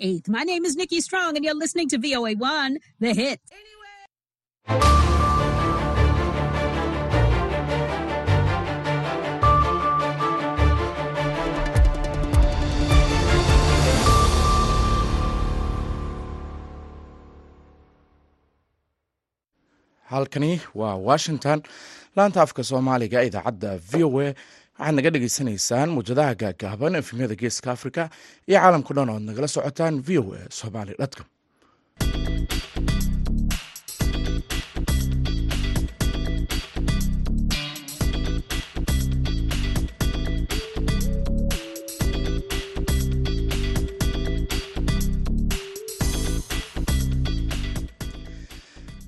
8th. My name is Nikki Strong, and you're listening to VOA1, The Hit. halkani waa washington laanta afka soomaaliga idaacadda v o a waxaad naga dhagaysanaysaan muwjadaha gaagaaban efemyada geeska africa iyo caalamka dhan oad nagala socotaan v o a somali com.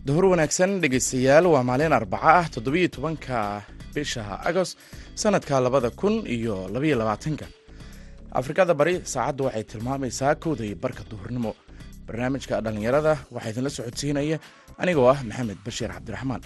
Duhur wanaagsan dhegeystayaal waa maalin arbaca ah toddobiyo tobanka bisha agost sanadka labada kun iyo labaiyo labaatanka. Afrikada bari saacaddu waxay tilmaamaysaa kowda iyo barka duhurnimo. Barnaamijka dhallinyarada waxaa idinla socodsiinaya anigoo ah maxamed bashiir cabdiraxmaan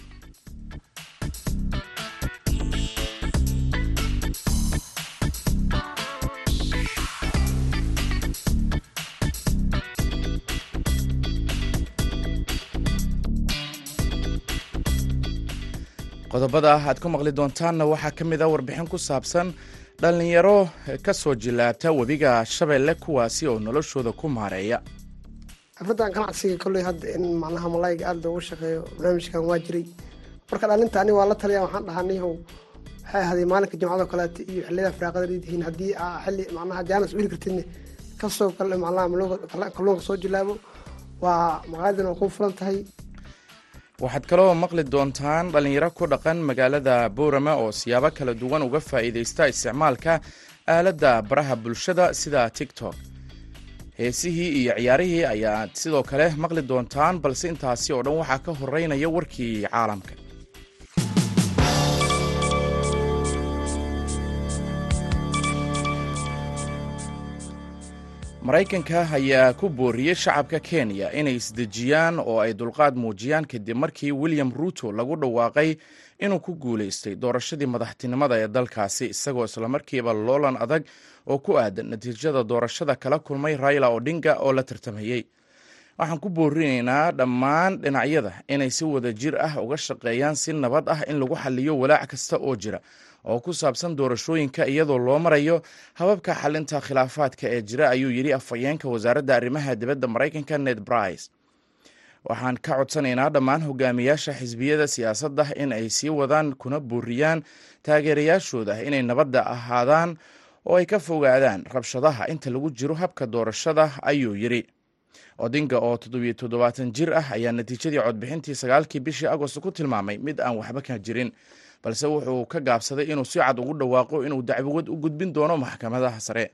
qodobada aad ku maqli doontaanna waxaa ka mid a warbixin ku saabsan dhallinyaro ka soo jilaabta webiga shabeelle kuwaasi oo noloshooda ku maareeya. Xirfadan ganacsiga kolley hadda in macnaha malayga aada loogu shaqeeyo barnaamijkan waa jiray. Marka dhalinta ani waa la taliya waxaan dhahaa nihow waxay ahaday maalinka jimcado kaleeto iyo xilliyada firaaqada leedihiin haddii xilli macnaha jaanas heli kartidne ka soo kalluunka soo jilaabo waa maqaayadana waa kuu furan tahay waxaad kaloo maqli doontaan dhallinyaro ku dhaqan magaalada boorama oo siyaabo kala duwan uga faa'iidaysta isticmaalka aaladda baraha bulshada sida tiktok. Heesihii iyo ciyaarihii ayaad sidoo kale maqli doontaan balse intaasi oo dhan waxaa ka horeynaya warkii caalamka maraykanka ayaa ku booriyey shacabka kenya inay isdejiyaan oo ay dulqaad muujiyaan kadib markii william ruuto lagu dhawaaqay inuu ku guulaystay doorashadii madaxtinimada ee dalkaasi isagoo islamarkiiba loolan adag oo ku aadan natiijada doorashada kala kulmay raila odinga oo la tartamayey waxaan ku boorinaynaa dhammaan dhinacyada inay si wada jir ah uga shaqeeyaan si nabad ah in lagu xaliyo walaac kasta oo jira oo ku saabsan doorashooyinka iyadoo loo marayo hababka xalinta khilaafaadka ee jira ayuu yidhi afhayeenka wasaaradda arrimaha dibadda maraykanka ned brice waxaan ka codsanaynaa dhammaan hogaamiyaasha xisbiyada siyaasadda in ay sii wadaan kuna booriyaan taageerayaashooda inay nabadda ahaadaan oo ay ka fogaadaan rabshadaha inta lagu jiro habka doorashada ayuu yidhi. Odinga oo toddobiyo toddobaatan jir ah ayaa natiijadii codbixintii sagaalkii bishii agost ku tilmaamay mid aan waxba ka jirin balse wuxuu ka gaabsaday inuu si cad ugu dhawaaqo inuu dacwad u gudbin doono maxkamadaha sare.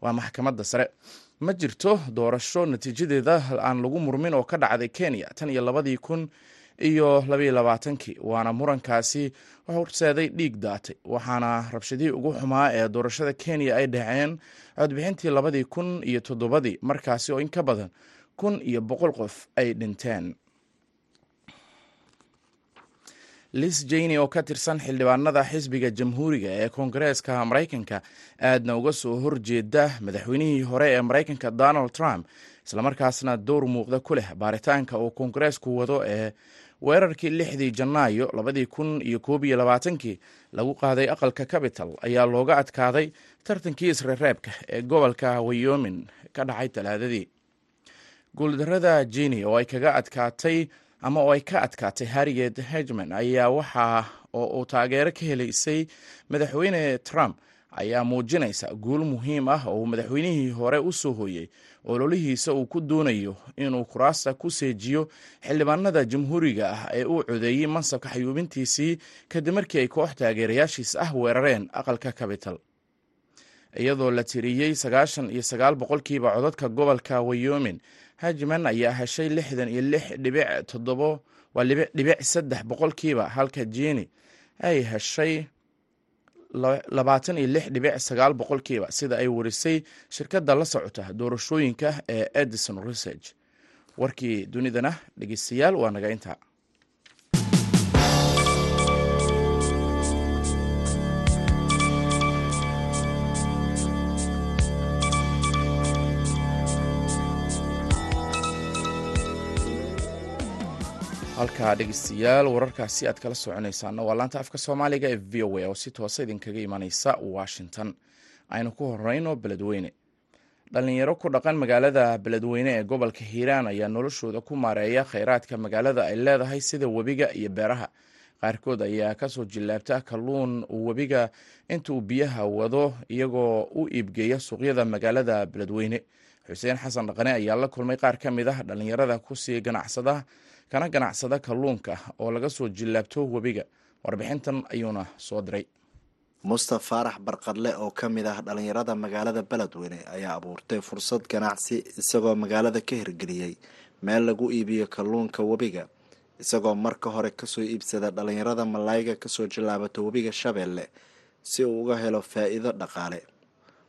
Waa maxkamadda sare. Ma jirto doorasho natiijadeeda aan lagu murmin oo ka dhacday kenya tan iyo labadii kun iyo labaiyo labaatankii waana murankaasi horseeday dhiig daatay waxaana rabshadihii ugu xumaa ee doorashada kenya ay dhaceen codbixintii labadii kun iyo toddobadii markaasi oo in ka badan kun iyo boqol qof ay dhinteen lis jeyni oo ka tirsan xildhibaanada xisbiga jamhuuriga ee koongareeska maraykanka aadna uga soo horjeeda madaxweynihii hore ee maraykanka donald trump islamarkaasna dowr muuqda ku leh baaritaanka uu koongareesku wado ee weerarkii lixdii janaayo labadii kun iyo koob iyo labaatankii lagu qaaday aqalka capital ayaa looga adkaaday tartankii isreereebka ee gobolka wayomin ka dhacay talaadadii. Guuldarada jeni oo ay kaga adkaatay ama oo ay ka adkaatay harriet hegman ayaa waxa oo uu taageero ka helaysay madaxweyne trump ayaa muujinaysa guul muhiim ah oo uu madaxweynihii hore u soo hooyey ololihiisa uu ku doonayo inuu kuraasta ku seejiyo xildhibaanada jamhuuriga ah ee uu codeeyey mansabka xayuubintiisii kadib markii ay koox taageerayaashiis ah weerareen aqalka capital iyadoo la tiriyey sagaashan iyo sagaal boqolkiiba codadka gobolka wayomin hajman ayaa heshay lixdan iyo lix dhibic toddobo waa dhibic saddex boqolkiiba halka jeni ay heshay labaatan iyo lix dhibic sagaal boqolkiiba sida ay warisay shirkadda la socota doorashooyinka ee edison research. Warkii dunidana dhegeystayaal waa naga intaa halkaa dhegeystayaal wararkaasi aad kala soconaysaana waa laanta afka soomaaliga ee v o a oo si toosa idinkaga imaneysa washington. Aynu ku horeyno beledweyne. Dhalinyaro ku dhaqan magaalada beledweyne ee gobolka hiiraan ayaa noloshooda ku maareeya kheyraadka magaalada ay leedahay sida webiga iyo beeraha. Qaarkood ayaa ka soo jillaabta kalluun webiga intuu biyaha wado iyagoo u iibgeeya suuqyada magaalada beledweyne. Xuseen xasan dhaqane ayaa la kulmay qaar ka mid ah dhalinyarada ku sii ganacsada kana ganacsada kalluunka oo laga soo jillaabto webiga. Warbixintan ayuuna soo diray. Mustaf faarax barqadle oo ka mid ah dhalinyarada magaalada beledweyne ayaa abuurtay fursad ganacsi isagoo magaalada ka hirgeliyey meel lagu iibiyo kalluunka webiga isagoo marka hore ka soo iibsada dhalinyarada malaayga ka soo jillaabata webiga shabeelle si uu uga helo faa-iido dhaqaale.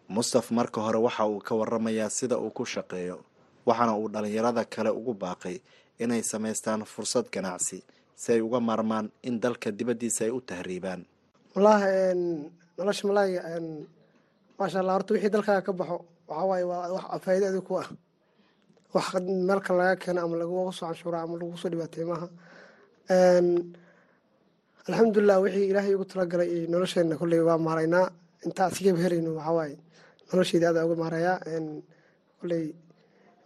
Mustaf marka hore waxa uu ka waramayaa sida uu ku shaqeeyo waxaana uu dhalinyarada kale ugu baaqay inay samaystaan fursad ganacsi si ay uga maarmaan in dalka dibaddiisa ay u tahriibaan. Wallaahi nolosha malaayga maasha allah horta wixii dalkaaga ka baxo waxaa waaye waa wax faa'iido adig ku ah. Wax meelka laga keeno ama laguga soo canshuura ama lagu soo dhibaatay maaha. Alxamdulilah wixii ilaahay ugu talagalay nolosheena kolley waa maaraynaa intaa asigaba helayno waxaa waaye nolosheeda aada uga maareeyaa kolley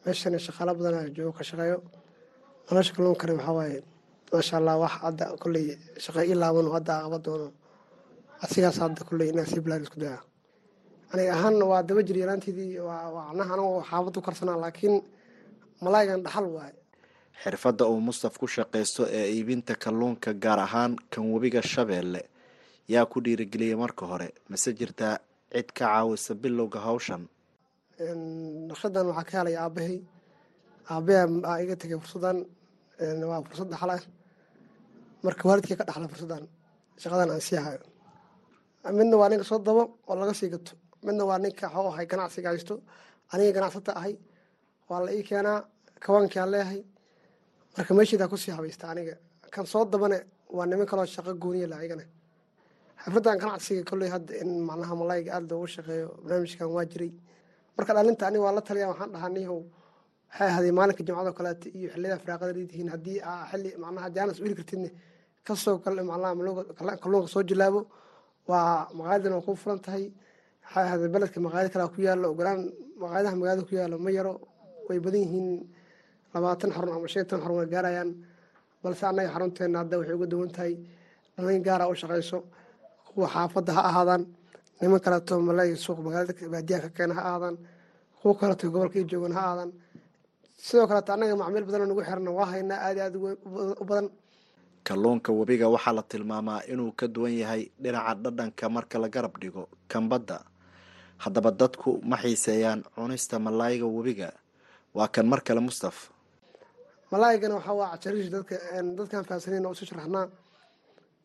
meeshana shaqaalo badan joogo ka shaqeeyo nolosha kalluunkana waxaa waaye maasha allah wax hadda kolley shaqa ii laaban hadda qaba doono. Asigaas hadda kolley inaa sii bilaan isku daya. Aniga ahaanna waa daba jir yaraanteedii waa anaha anagoo xaabad u karsanaa laakiin malaaygan dhaxal waaye. Xirfadda uu mustaf ku shaqaysto ee iibinta kalluunka gaar ahaan kan webiga shabeelle yaa ku dhiirigeliyay marka hore. Mase jirtaa cid ka caawisa bilowga hawshan? Naqshadan waxaa ka helay aabahay aabaha aa iga tegay fursaddan waa fursad dhaxal ah marka waalidkii ka dhaxla fursaddan shaqadan aan sii midna waa ninka soo dabo oo laga sii gato. Midna waa ninka xoo ahay ganacsiga haysto. Aniga ganacsata ahay. Waa la ii keenaa kawaankiaan leeyahay. Marka meesheedaa ku sii habaysta aniga. Kan soo dabane waa niman kaloo shaqo gooniya la ayagana xafladdan ganacsiga kolley hadda in macnaha malaayga aada loogu shaqeeyo barnaamijkan waa jiray. Marka dhalinta aniga waa la taliya waxaan dhahaa nihow waxay ahaday maalinka jimcado kaleeto iyo xilliyada firaaqada leedihiin haddii xilli macnaha jaanas heli kartidne ka soo kale macnaha kalluunka soo jilaabo waa maqaayadana waa ku furan tahay waxay beledka maqaayad kalea ku yaalo ogolaan maqaayadaha magaalada ku yaalo ma yaro way badan yihiin. Labaatan xarun ama shantan xarun way gaarayaan. Balse annaga xarunteena hadda waxay uga duwan tahay dhalin gaara u shaqayso kuwa xaafadda ha ahaadaan niman kaleeto malay suuq magaalada baadiyaha ka keena ha ahaadaan kuwa kaleeto gobolka ii joogan ha ahaadaan sidoo kaleeto annaga macmiil badanoo nagu xirana waa haynaa aad aad u badan. Kalluunka webiga waxaa la tilmaamaa inuu ka duwan yahay dhinaca dhadhanka marka la garab dhigo kambadda. Haddaba dadku ma xiiseeyaan cunista malaayga webiga waa kan mar kale mustaf malaaygana waxaa waa cajariish dadka dadkaan fahansaneyn usu sharaxnaa.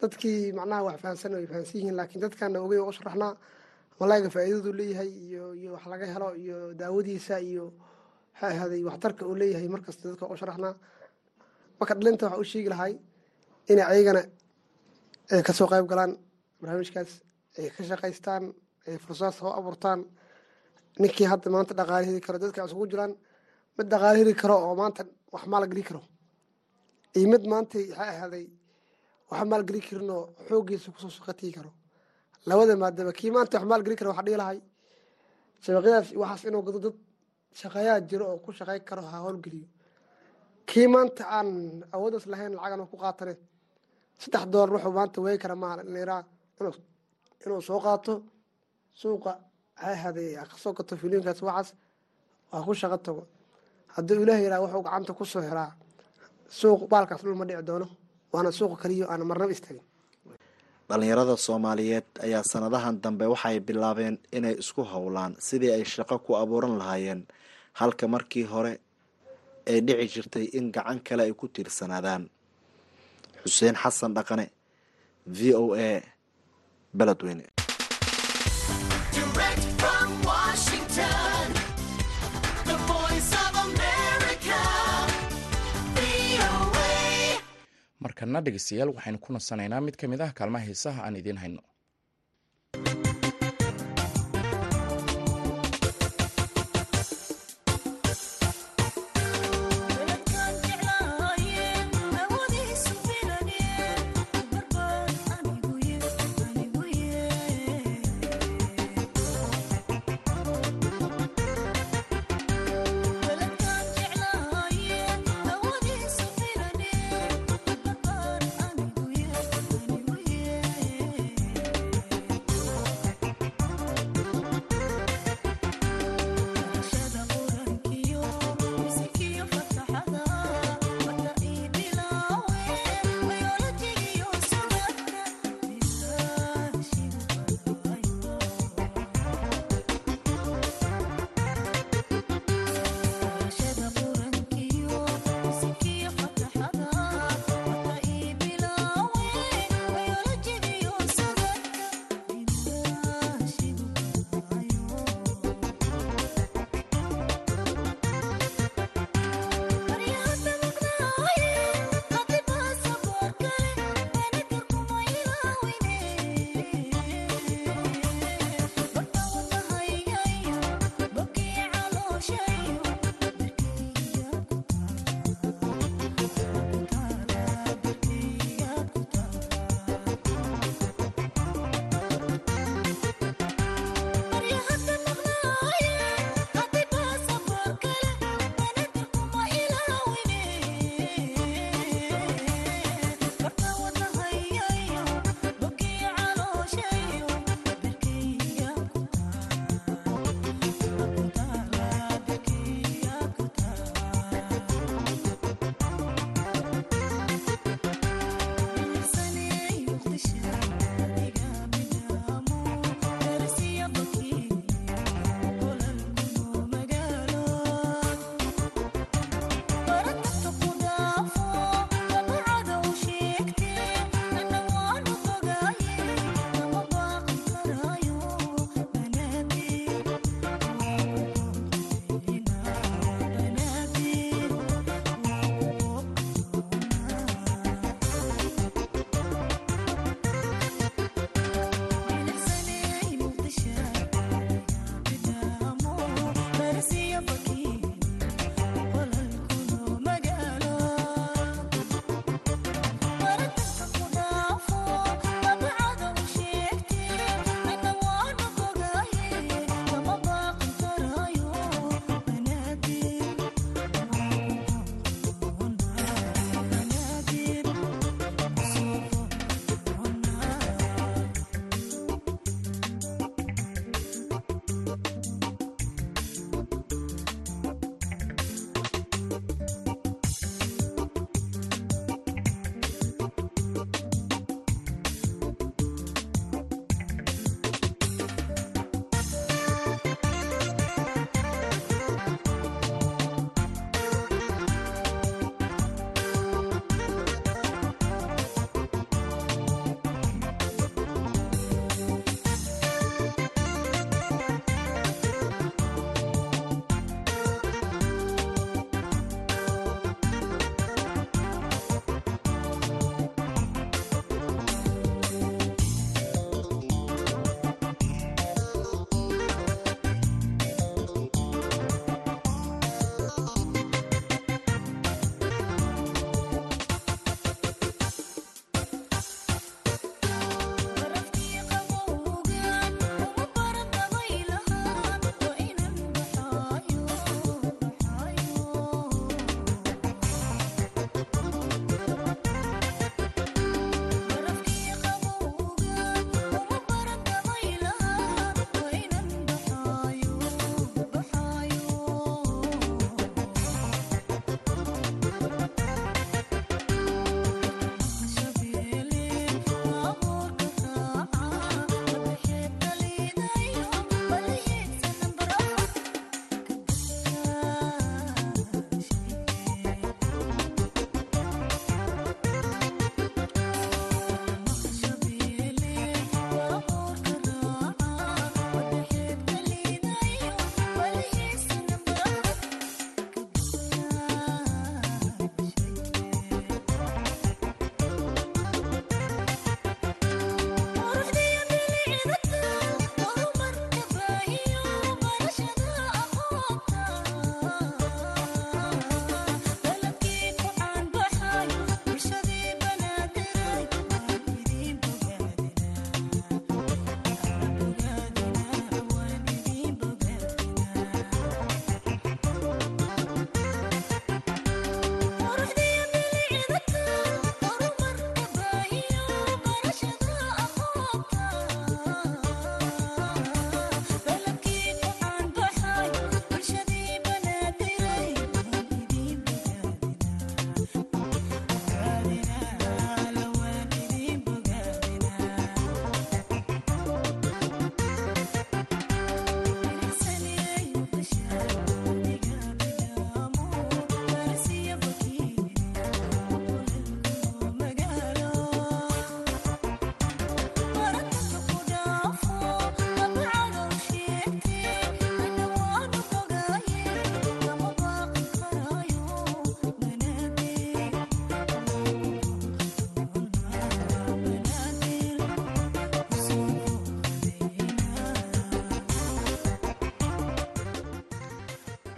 Dadkii macnaha wax fahansan way fahansan yihiin laakiin dadkaana ogeyn waa u sharaxnaa. Malaayga faa'iidadu leeyahay iyo iyo wax laga helo iyo daawadiisa iyo waxay ahaaday waxtarka uu leeyahay markasta dadka u sharaxnaa marka dhalinta waxaa u sheegi lahay inay ayagana ay ka soo qayb galaan barnaamijkaas ay ka shaqaystaan ay fursadaas soo abuurtaan. Ninkii hadda maanta dhaqaale heli karo dadka isugu jiraan mid dhaqaale heli karo oo maanta wax maalgeli karo. Iyo mid maanta waxay ahaaday wax maalgeli karinoo xooggiisa ku soo shaqatigi karo. Labada maadaba kii maanta wax maalgeli karo waxaa dhihi lahay shabaqyadaas waxaas inuu gado dad shaqeeyaa jiro oo ku shaqey karo ha howlgeliyo kii maanta aan awooddaas lahayn lacagan ku qaatane saddex doolar wuxuu maanta weegi kara maaha dhallinyaraa inuu soo qaato. Suuqa waxay ahaaday ka soo gato filimkaas waxaas waa ku shaqo tago. Hadduu ilaah yaraa wuxuu gacanta ku soo helaa suuq baalkaas dhul ma dhici doono waana suuqa kaliyo aan marnaba istaagin dhallinyarada soomaaliyeed ayaa sanadahan dambe waxay bilaabeen inay isku howlaan sidii ay shaqo ku abuuran lahaayeen halka markii hore ay dhici jirtay in gacan kale ay ku tiirsanaadaan. Xuseen xasan dhaqane v o a beledweyne markana dhegeystayaal waxaynu ku nasanaynaa mid ka mid ah kaalmaha heesaha aan idiin hayno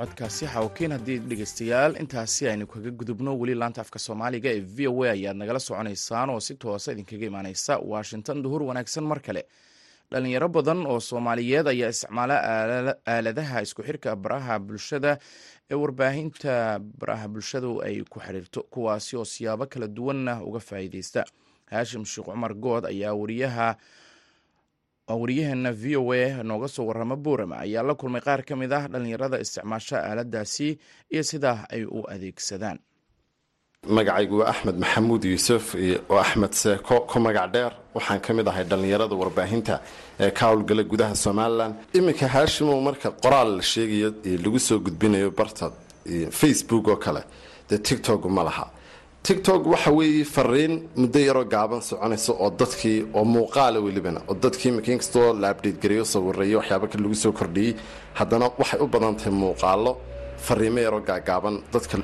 codkaasi xawkiin haddii dhegeystayaal intaasi aynu kaga gudubno weli laanta afka soomaaliga ee v o a ayaad nagala soconaysaan oo si toosa idinkaga imaaneysa washington. Duhur wanaagsan mar kale. Dhalinyaro badan oo soomaaliyeed ayaa isticmaala aaladaha isku xirka baraha bulshada ee warbaahinta. Baraha bulshadu ay ku xiriirto kuwaasi oo siyaabo kala duwanna uga faa'iideysta. Haashim sheekh cumar good ayaa wariyaha wariyaheena v o a nooga soo warama boorama ayaa la kulmay qaar ka mid ah dhalinyarada isticmaasha aaladaasi iyo sidaa ay u adeegsadaan. Magacaygu waa axmed maxamuud yuusuf oo axmed seeko ku magac dheer. Waxaan ka mid ahay dhallinyarada warbaahinta ee ka howlgala gudaha somalilan iminka haashimow marka qoraal la sheegayo lagu soo gudbinayo barta facebook oo kale dee tictok ma laha tictok waxa weeye fariin muddo yaroo gaaban soconaysa oo dadkii oo muuqaala welibana oo dadkii iminka inkastoo la abdhate gareeyo sawireeyo waxyaaba kale lagu soo kordhiyey. Haddana waxay u badan tahay muuqaalo fariimo yaroo gaagaaban dadka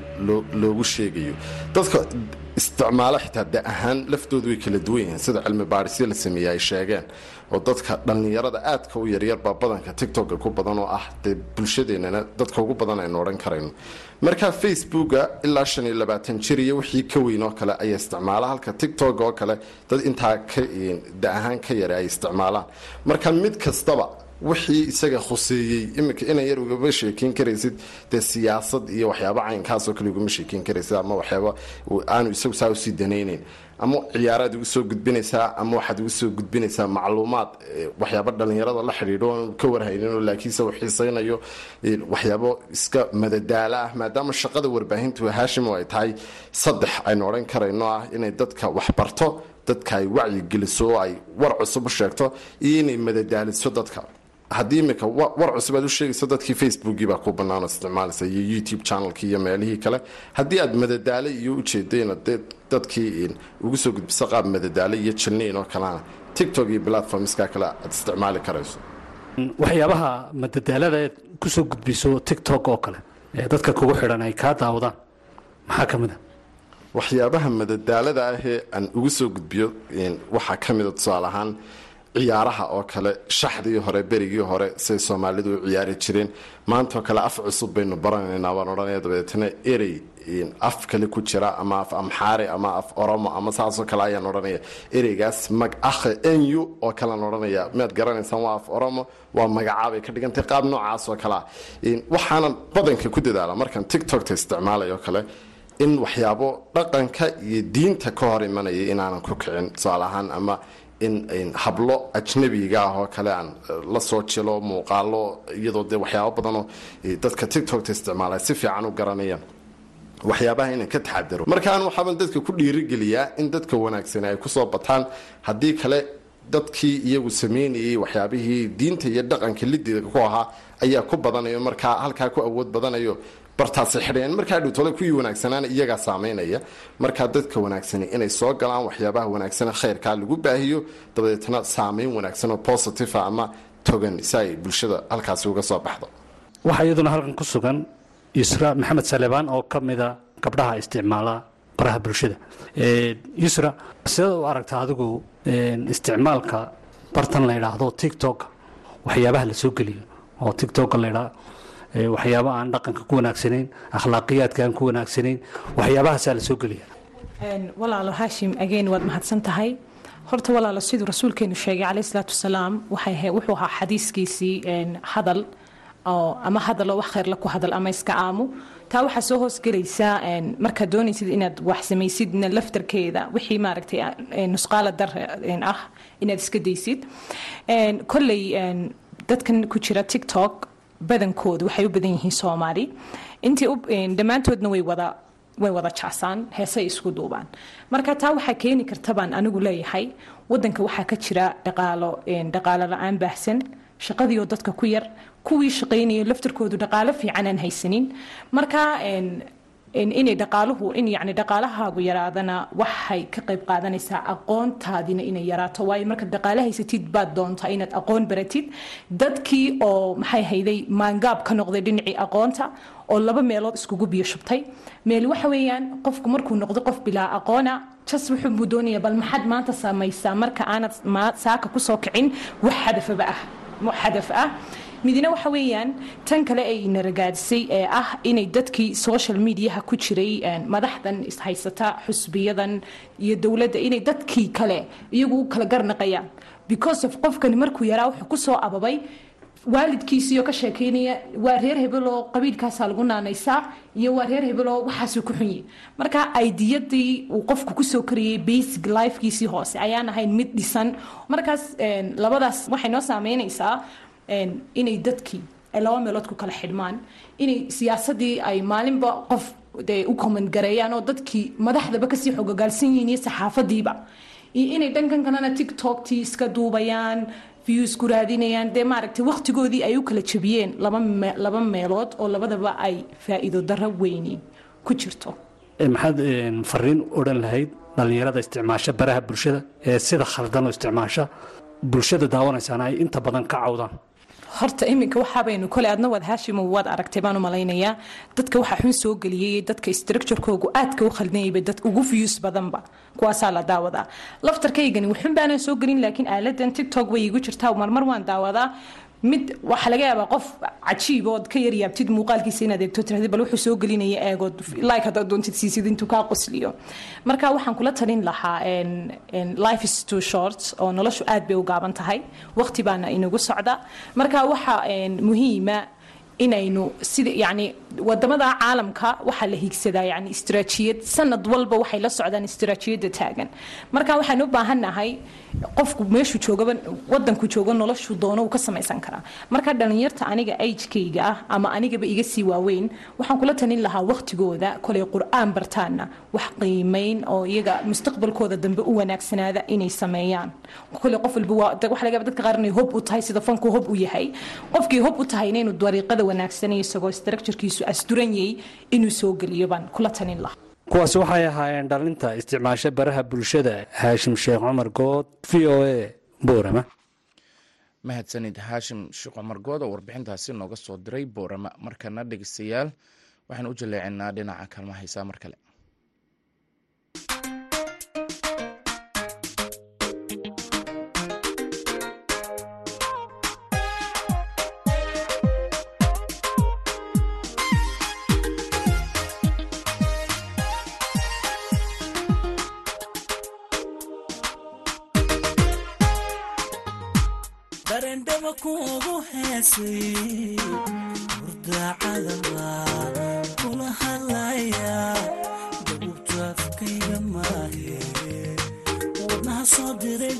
loogu sheegayo. Dadka isticmaalo xitaa da ahaan laftoodu way kala duwan yihiin sida cilmi baadhisyo la sameeyey ay sheegeen oo dadka dhallinyarada aadka u yaryarbaa badanka tictoka ku badan oo ah dee bulshadeennana dadka ugu badan aynu odhan karayno marka facebooka ilaa shan iyo labaatan jir iyo wixii ka weyn oo kale ayaa isticmaala halka tictok oo kale dad intaa da ahaan ka yara ay isticmaalaan. Marka mid kastaba wixii isaga khuseeyey. Iminka ina yar ugama sheekeyn karaysid dee siyaasad iyo waxyaaba caynkaasoo kale ugama sheekeyn karaysid ama waxyaaba aanu isagu saa u sii danayneyn ama ciyaaraad igu soo gudbinaysaa ama waxaad igu soo gudbinaysaa macluumaad waxyaaba dhallinyarada la xidhiidho oon ka warhayninoo laakiinse uu xiisaynayo waxyaabo iska madadaalo ah. Maadaama shaqada warbaahintu haashimo ay tahay saddex aynu odhan karayno ah inay dadka waxbarto dadka ay wacyigeliso oo ay war cusub u sheegto iyo inay madadaaliso dadka haddii iminka war cusub aad u sheegayso dadkii facebookii baa ku bannaan oo isticmaalaysa iyo youtube channelkii iyo meelihii kale. Haddii aad madadaalo iyo ujeedayna dee dadkii ugu soo gudbiso qaab madadaalo iyo jilniin oo kalena tictok iyo platformska kale aad isticmaali karayso. Waxyaabaha madadaalada eed ku soo gudbiso tictok oo kale ee dadka kugu xidhan ay kaa daawadaan maxaa ka mid a waxyaabaha madadaalada ahee aan ugu soo gudbiyo waxaa ka mida tusaale ahaan ciyaaraha oo kale shaxdii hore berigii hore siay soomaalidu ciyaari jireen. Maantaoo kale af cusub baynu baranaynaa baan odhanaya dabeetana erey af kale ku jira ama af amxaari ama af oromo ama saasoo kale ayaan odhanaya ereygaas mag akhe enyu oo kalean odhanaya miyaad garanaysaan waa af oromo waa magacaabay ka dhigantay qaab noocaas oo kale ah. Waxaanan badanka ku dadaala markaan tictokta isticmaalay kale in waxyaabo dhaqanka iyo diinta ka hor imanaya inaanan ku kicin tusaale ahaan ama in hablo ajnabiga ah oo kale aan la soo jilo muuqaalo iyadoo dee waxyaabo badanoo dadka tictokta isticmaala si fiican u garanayaan. Waxyaabaha inaan ka taxadaro. Markaan waxaaban dadka ku dhiirigeliyaa in dadka wanaagsani ay ku soo bataan haddii kale dadkii iyagu sameynayay waxyaabihii diinta iyo dhaqanka lidiga ku ahaa ayaa ku badanayo markaa halkaa ku awood badanayo bartaasay xidhayaan markaa dhowtole kuwii wanaagsanaana iyagaa saameynaya markaa dadka wanaagsani inay soo galaan waxyaabaha wanaagsane khayrkaa lagu baahiyo dabadeetna saameyn wanaagsan oo positiva ama togan si ay bulshada halkaasi uga soo baxdo. Waxaa iyaduna halkan ku sugan yusra maxamed salebaan oo ka mida gabdhaha isticmaala baraha bulshada. Yusra sidaad u aragtaa adigu isticmaalka bartan la yidhaahdo tictok waxyaabaha la geliyo oo tictok la ydhaa waxyaaba aan dhaqanka ku wanaagsanayn akhlaaqiyaadka aan ku wanaagsanayn waxyaabahaasaa la soo geliya walaalo haashim again waad mahadsan tahay. Horta walaalo siduu rasuulkeenu sheegay caleyh salaatu wasalaam wuxuu ahaa xadiiskiisii hadal ama hadaloo wax khayrla ku hadal ama iska aamu. Taa waxaa soo hoosgelaysaa markaad doonaysid inaad wax samaysidna laftarkeeda wixii maaragtay nusqaala dar ah inaad iska daysid. Kolley dadkan ku jira tiktok badankoodu waxay u badan yihiin soomaali. Intii dhammaantoodna way wada way wada jacsaan heesay isku duubaan. Marka taa waxaa keeni karta baan anigu leeyahay wadanka waxaa ka jira dhaqaalo dhaqaalo la'aan baahsan shaqadiioo dadka ku yar kuwii shaqaynayo laftarkoodu dhaqaalo fiican aan haysanin. Marka inay dhaqaaluhu in yani dhaqaalahaagu yaraadana waxay ka qayb qaadanaysaa aqoontaadina inay yaraato. Waayo markaad dhaqaale haysatid baad doontaa inaad aqoon baratid dadkii oo maxay hayday maangaab ka noqday dhinacii aqoonta oo laba meelood iskugu biyo meel waxa weeyaan qofku markuu noqdo qof bilaa aqoona jas wuxuu doonaya bal maxaad maanta samaysaa marka aanad saaka ku soo kicin? Wax hadafaba ah hadaf ah midina waxa weeyaan tan kale ay naragaadisay ee ah inay dadkii social mediaha ku jiray madaxdan ishaysata xusbiyadan iyo dowladda inay dadkii kale iyagu u kala garnaqayaan. Because of qofkani markuu yaraa wuxuu ku soo ababay waalidkiisiioo ka sheekeynaya waa reer hebeloo qabiilkaasaa lagu naanaysaa iyo waa reer hebeloo waxaasuu ku xunyi marka aidiyadii uu qofku ku soo kariyey basic lifekiisii hoose ayaan ahayn mid dhisan. Markaas labadaas waxay noo saameynaysaa inay dadkii ay laba meelood ku kala xidhmaan. Inay siyaasadii ay maalinba qof u comment gareeyaan oo dadkii madaxdaba ka sii xogogaalsan yihiin iyo saxaafadiiba. Iyo inay dhankan kalena tiktoktii iska duubayaan views ku raadinayaan dee maaragtay waqtigoodii ay u kala jabiyeen laba meelood oo labadaba ay faa'iido darro weyni ku jirto. Maxaad fariin odhan lahayd dhallinyarada isticmaasha baraha bulshada ee sida khaldan oo isticmaasha. Bulshada daawanaysaana ay inta badan ka cawdaan horta iminka waxaabaynu kole adna waad waad aragtay baan u malaynayaa dadka waxaa xun soo geliyey dadka structurekoogu aadka u khaldanyayba dad ugu views badanba. Kuwaasaa la daawadaa. Laftarkaygani waxun baanan soo gelin laakiin aaladan tiktok way igu jirtaa marmar waan daawadaa mid waxaa laga yaabaa qof cajiib ood ka yaryaabtid muuqaalkiisa inaad eegto tirahdi bal wuxuu soo gelinaya eegood. Like haddaad doontid siisid intuu kaa qosliyo. Marka waxaan kula talin lahaa life is too short oo noloshu aad bay u gaaban tahay. Waqti baana inagu socda. Marka waxa muhiima inaynu sida yani waddamada caalamka waxaa la higsadaa yani istiraatiijiyad sanad walba waxay la socdaan istiraatiijiyadda taagan. Marka waxaan u baahannahay qofku meeshuu joogaba wadanku joogo noloshuu doono uu ka samaysan karaa. Marka dhalinyarta aniga agekayga ah ama anigaba iga sii waaweyn waxaan kula talin lahaa waqtigooda kolay qur'aan bartaana wax qiimeyn oo iyaga mustaqbalkooda dambe u wanaagsanaada inay sameeyaan. Kolay qof walba waxa laga dadka qaar inay hob u tahay sida fanku hob u yahay. Qofkii hob u tahayna inuu dariiqada wanaagsan iyo isagoo structurekiisu asturanyay inuu soo geliyo baan kula talin lahaa. Kuwaasi waxay ahaayeen dhalinta isticmaasho baraha bulshada haashim sheekh cumar good v o a boorama. Mahadsanid haashim sheekh cumar good oo warbixintaasi nooga soo diray boorama. Markana dhegeystayaal waxaan u jaleecinaa dhinaca kalma haysaa mar kale kuugu heesay hurdacadaba kula hadlaya. Dabubtu afkayga maahe. Wadnaha soo diray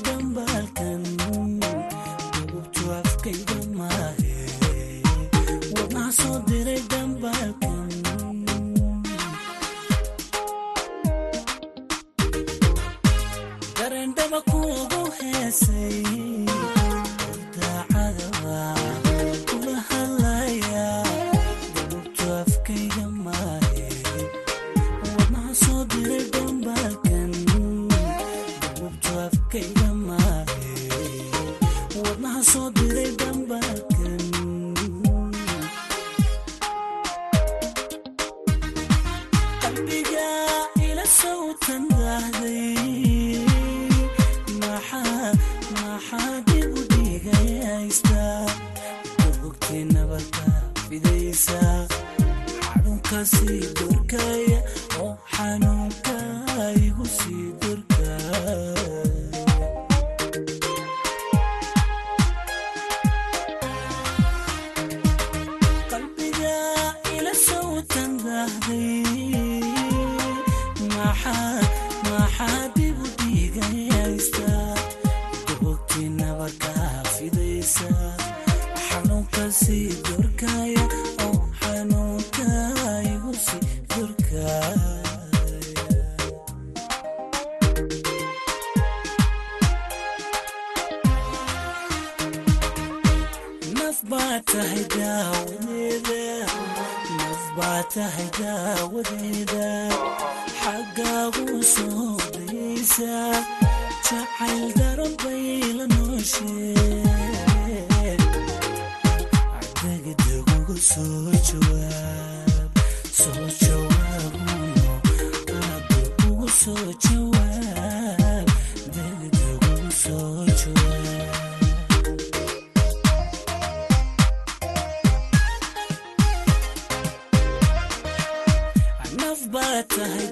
baa tahay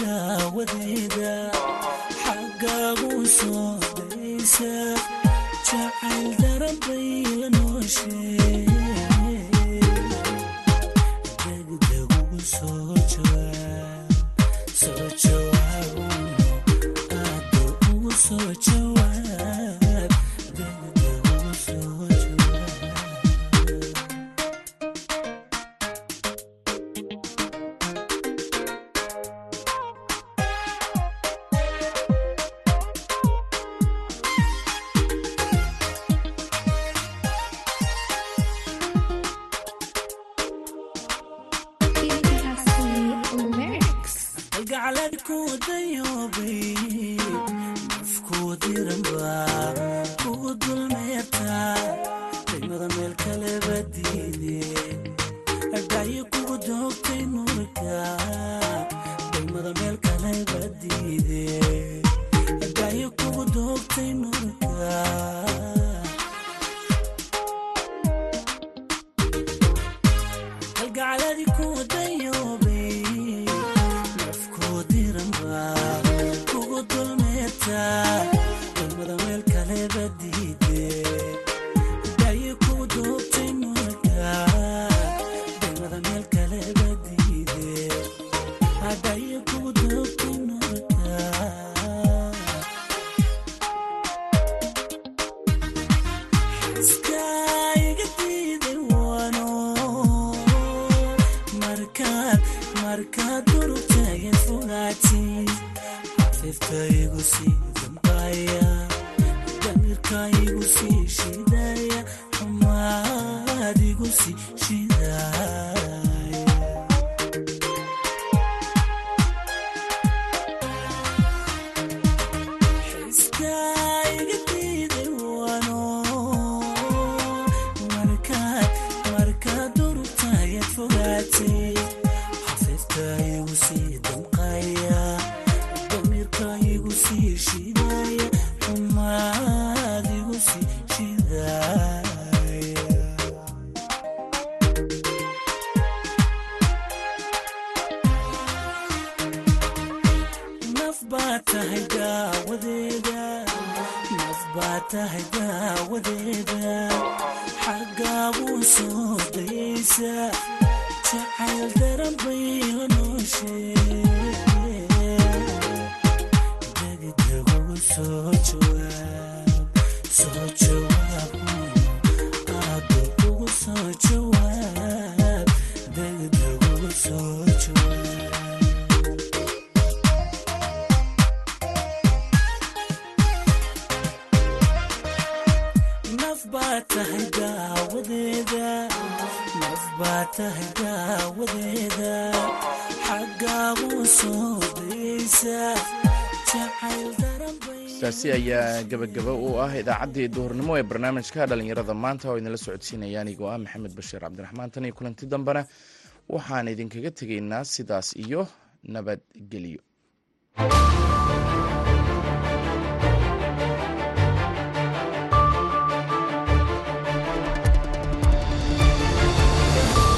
daawadeeda xaggaagu soo daysa jacayl daran bay la nooshe. ayaa gabagabo u ah idaacaddii duhurnimo ee barnaamijka dhallinyarada maanta oo idinla socodsiinaya anigoo ah maxamed bashiir cabdiraxmaan tan iyo kulanti dambena waxaan idinkaga tegaynaa sidaas iyo nabadgelyo.